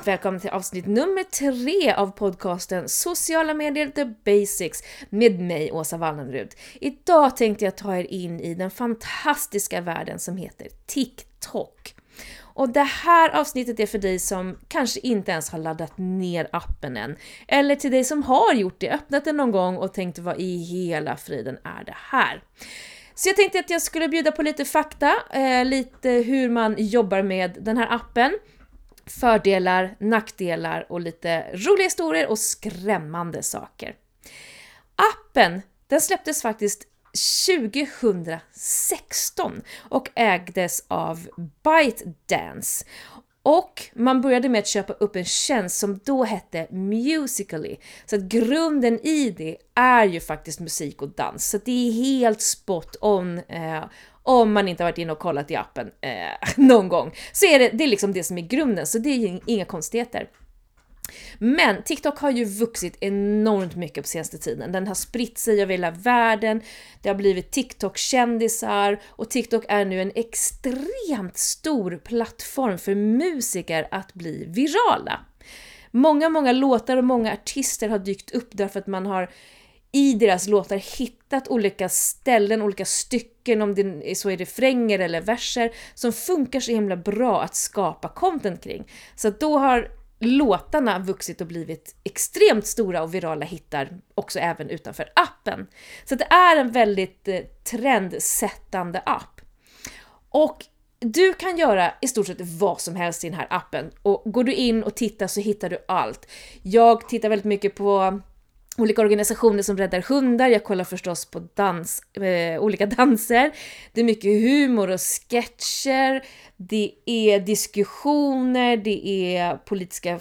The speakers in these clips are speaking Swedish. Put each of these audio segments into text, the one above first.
varmt välkommen till avsnitt nummer tre av podcasten Sociala medier the basics med mig Åsa Wallenrud. Idag tänkte jag ta er in i den fantastiska världen som heter TikTok. Och det här avsnittet är för dig som kanske inte ens har laddat ner appen än. Eller till dig som har gjort det, öppnat den någon gång och tänkt vad i hela friden är det här? Så jag tänkte att jag skulle bjuda på lite fakta, eh, lite hur man jobbar med den här appen fördelar, nackdelar och lite roliga historier och skrämmande saker. Appen, den släpptes faktiskt 2016 och ägdes av ByteDance. Och man började med att köpa upp en tjänst som då hette Musically. Så att grunden i det är ju faktiskt musik och dans. Så det är helt spot on eh, om man inte har varit inne och kollat i appen eh, någon gång. Så är det, det är liksom det som är grunden, så det är inga konstigheter. Men TikTok har ju vuxit enormt mycket på senaste tiden. Den har spritt sig över hela världen, det har blivit TikTok-kändisar och TikTok är nu en extremt stor plattform för musiker att bli virala. Många, många låtar och många artister har dykt upp därför att man har i deras låtar hittat olika ställen, olika stycken, om det så är refränger eller verser, som funkar så himla bra att skapa content kring. Så då har låtarna vuxit och blivit extremt stora och virala hittar också även utanför appen. Så det är en väldigt eh, trendsättande app. Och du kan göra i stort sett vad som helst i den här appen och går du in och tittar så hittar du allt. Jag tittar väldigt mycket på olika organisationer som räddar hundar, jag kollar förstås på dans, eh, olika danser, det är mycket humor och sketcher, det är diskussioner, det är politiska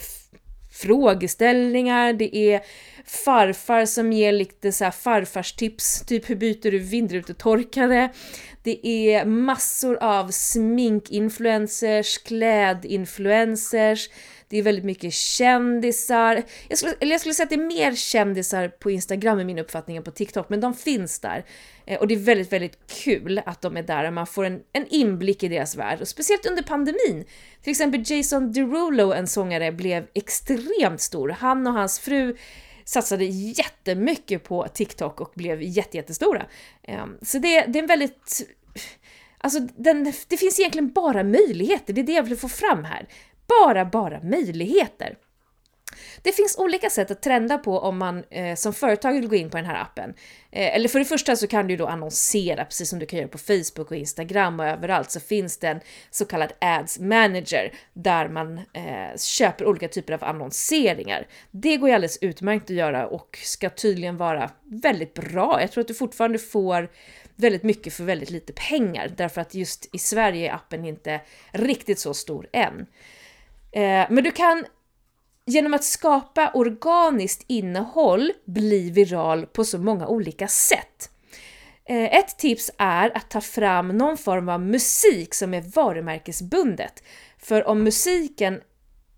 frågeställningar, det är farfar som ger lite så här farfarstips, typ hur byter du vindrutetorkare? Det är massor av sminkinfluencers, klädinfluencers, det är väldigt mycket kändisar. Jag skulle, eller jag skulle säga att det är mer kändisar på Instagram i min uppfattning än på TikTok, men de finns där. Eh, och det är väldigt, väldigt kul att de är där och man får en, en inblick i deras värld. Och speciellt under pandemin. Till exempel Jason Derulo, en sångare, blev extremt stor. Han och hans fru satsade jättemycket på TikTok och blev jättestora. Eh, så det, det är en väldigt Alltså, den, det finns egentligen bara möjligheter, det är det jag vill få fram här bara, bara möjligheter. Det finns olika sätt att trenda på om man eh, som företag vill gå in på den här appen. Eh, eller för det första så kan du då annonsera, precis som du kan göra på Facebook och Instagram och överallt så finns det en så kallad Ads Manager där man eh, köper olika typer av annonseringar. Det går ju alldeles utmärkt att göra och ska tydligen vara väldigt bra. Jag tror att du fortfarande får väldigt mycket för väldigt lite pengar därför att just i Sverige är appen inte riktigt så stor än. Eh, men du kan genom att skapa organiskt innehåll bli viral på så många olika sätt. Eh, ett tips är att ta fram någon form av musik som är varumärkesbundet. För om musiken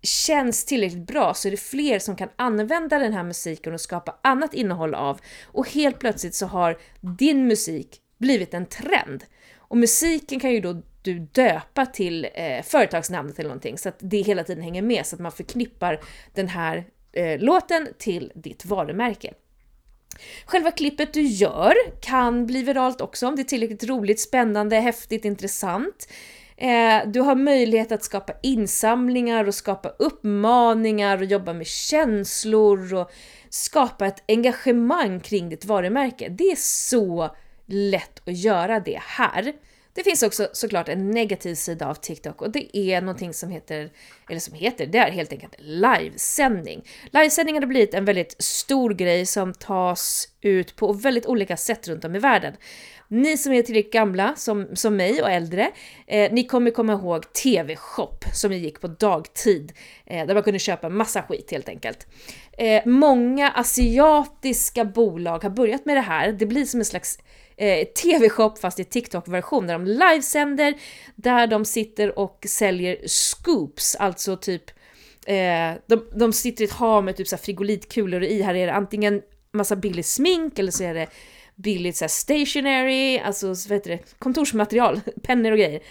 känns tillräckligt bra så är det fler som kan använda den här musiken och skapa annat innehåll av och helt plötsligt så har din musik blivit en trend. Och musiken kan ju då du döpa till eh, företagsnamnet eller någonting så att det hela tiden hänger med så att man förknippar den här eh, låten till ditt varumärke. Själva klippet du gör kan bli viralt också om det är tillräckligt roligt, spännande, häftigt, intressant. Eh, du har möjlighet att skapa insamlingar och skapa uppmaningar och jobba med känslor och skapa ett engagemang kring ditt varumärke. Det är så lätt att göra det här. Det finns också såklart en negativ sida av TikTok och det är någonting som heter, eller som heter, det är helt enkelt livesändning. Livesändning har blivit en väldigt stor grej som tas ut på väldigt olika sätt runt om i världen. Ni som är tillräckligt gamla, som, som mig och äldre, eh, ni kommer komma ihåg TV-shop som gick på dagtid, eh, där man kunde köpa massa skit helt enkelt. Eh, många asiatiska bolag har börjat med det här, det blir som en slags eh, TV-shop fast i TikTok-version där de livesänder, där de sitter och säljer scoops, alltså typ eh, de, de sitter i ett hav med typ så frigolitkulor och i här är det antingen massa billig smink eller så är det billigt så stationary, alltså vad heter det, kontorsmaterial, pennor och grejer.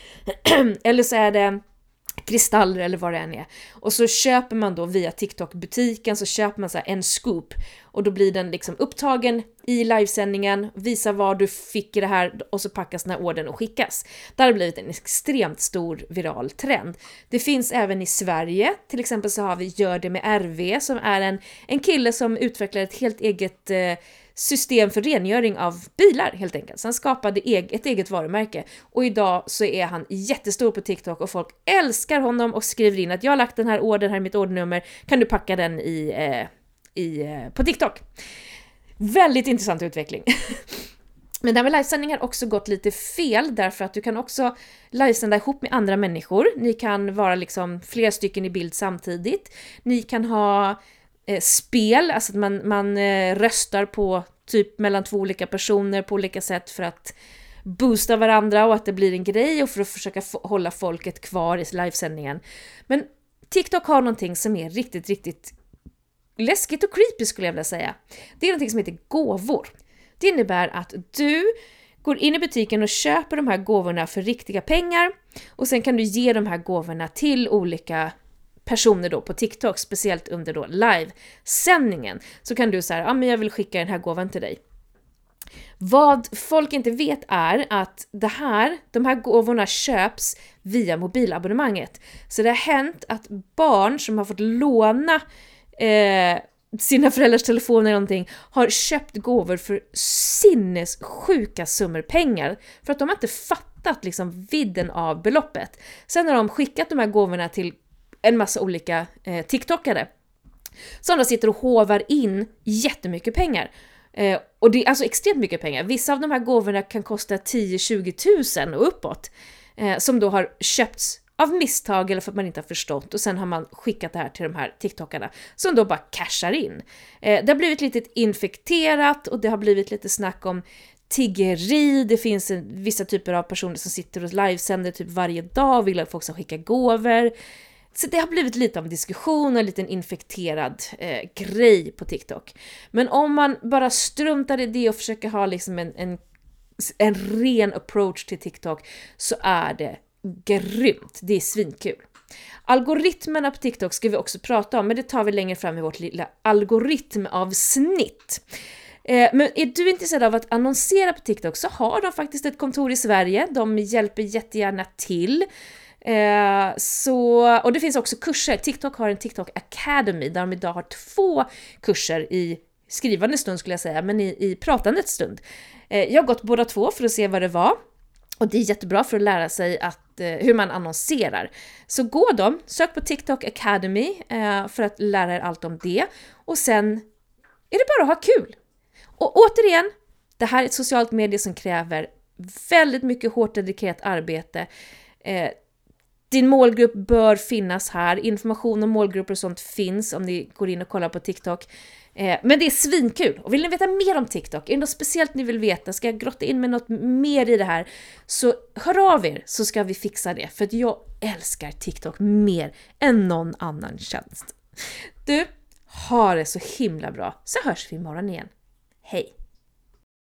eller så är det kristaller eller vad det än är. Och så köper man då via TikTok-butiken så köper man så en scoop och då blir den liksom upptagen i livesändningen, visar var du fick det här och så packas den här ordern och skickas. Det har blivit en extremt stor viral trend. Det finns även i Sverige, till exempel så har vi Gör det med RV som är en, en kille som utvecklar ett helt eget eh, system för rengöring av bilar helt enkelt. Så han skapade ett eget varumärke och idag så är han jättestor på TikTok och folk älskar honom och skriver in att jag har lagt den här ordern, här är mitt ordernummer, kan du packa den i, eh, i, eh, på TikTok? Väldigt intressant utveckling. Men det här med livesändningar har också gått lite fel därför att du kan också livesända ihop med andra människor. Ni kan vara liksom flera stycken i bild samtidigt. Ni kan ha Eh, spel, alltså att man, man eh, röstar på typ mellan två olika personer på olika sätt för att boosta varandra och att det blir en grej och för att försöka hålla folket kvar i livesändningen. Men TikTok har någonting som är riktigt, riktigt läskigt och creepy skulle jag vilja säga. Det är någonting som heter gåvor. Det innebär att du går in i butiken och köper de här gåvorna för riktiga pengar och sen kan du ge de här gåvorna till olika personer då på TikTok, speciellt under då livesändningen. Så kan du säga, ah, ja men jag vill skicka den här gåvan till dig. Vad folk inte vet är att det här, de här gåvorna köps via mobilabonnemanget. Så det har hänt att barn som har fått låna eh, sina föräldrars telefoner eller någonting har köpt gåvor för sinnessjuka summor pengar för att de har inte fattat liksom vidden av beloppet. Sen har de skickat de här gåvorna till en massa olika eh, TikTokare som då sitter och hovar in jättemycket pengar. Eh, och det är alltså extremt mycket pengar. Vissa av de här gåvorna kan kosta 10-20 000 och uppåt. Eh, som då har köpts av misstag eller för att man inte har förstått och sen har man skickat det här till de här TikTokarna som då bara cashar in. Eh, det har blivit lite infekterat och det har blivit lite snack om tiggeri, det finns en, vissa typer av personer som sitter och livesänder typ varje dag och vill att folk ska skicka gåvor. Så det har blivit lite av en diskussion och en liten infekterad eh, grej på TikTok. Men om man bara struntar i det och försöker ha liksom en, en, en ren approach till TikTok så är det grymt. Det är svinkul. Algoritmerna på TikTok ska vi också prata om, men det tar vi längre fram i vårt lilla algoritmavsnitt. Eh, men är du intresserad av att annonsera på TikTok så har de faktiskt ett kontor i Sverige. De hjälper jättegärna till. Eh, så, och det finns också kurser. TikTok har en TikTok Academy där de idag har två kurser i skrivande stund skulle jag säga, men i, i pratandets stund. Eh, jag har gått båda två för att se vad det var. Och det är jättebra för att lära sig att, eh, hur man annonserar. Så gå dem, sök på TikTok Academy eh, för att lära er allt om det. Och sen är det bara att ha kul! Och återigen, det här är ett socialt medie som kräver väldigt mycket hårt dedikerat arbete. Eh, din målgrupp bör finnas här, information om målgrupper och sånt finns om ni går in och kollar på TikTok. Eh, men det är svinkul! Och vill ni veta mer om TikTok, är det något speciellt ni vill veta, ska jag grotta in med något mer i det här, så hör av er så ska vi fixa det, för att jag älskar TikTok mer än någon annan tjänst. Du, ha det så himla bra, så hörs vi imorgon igen. Hej!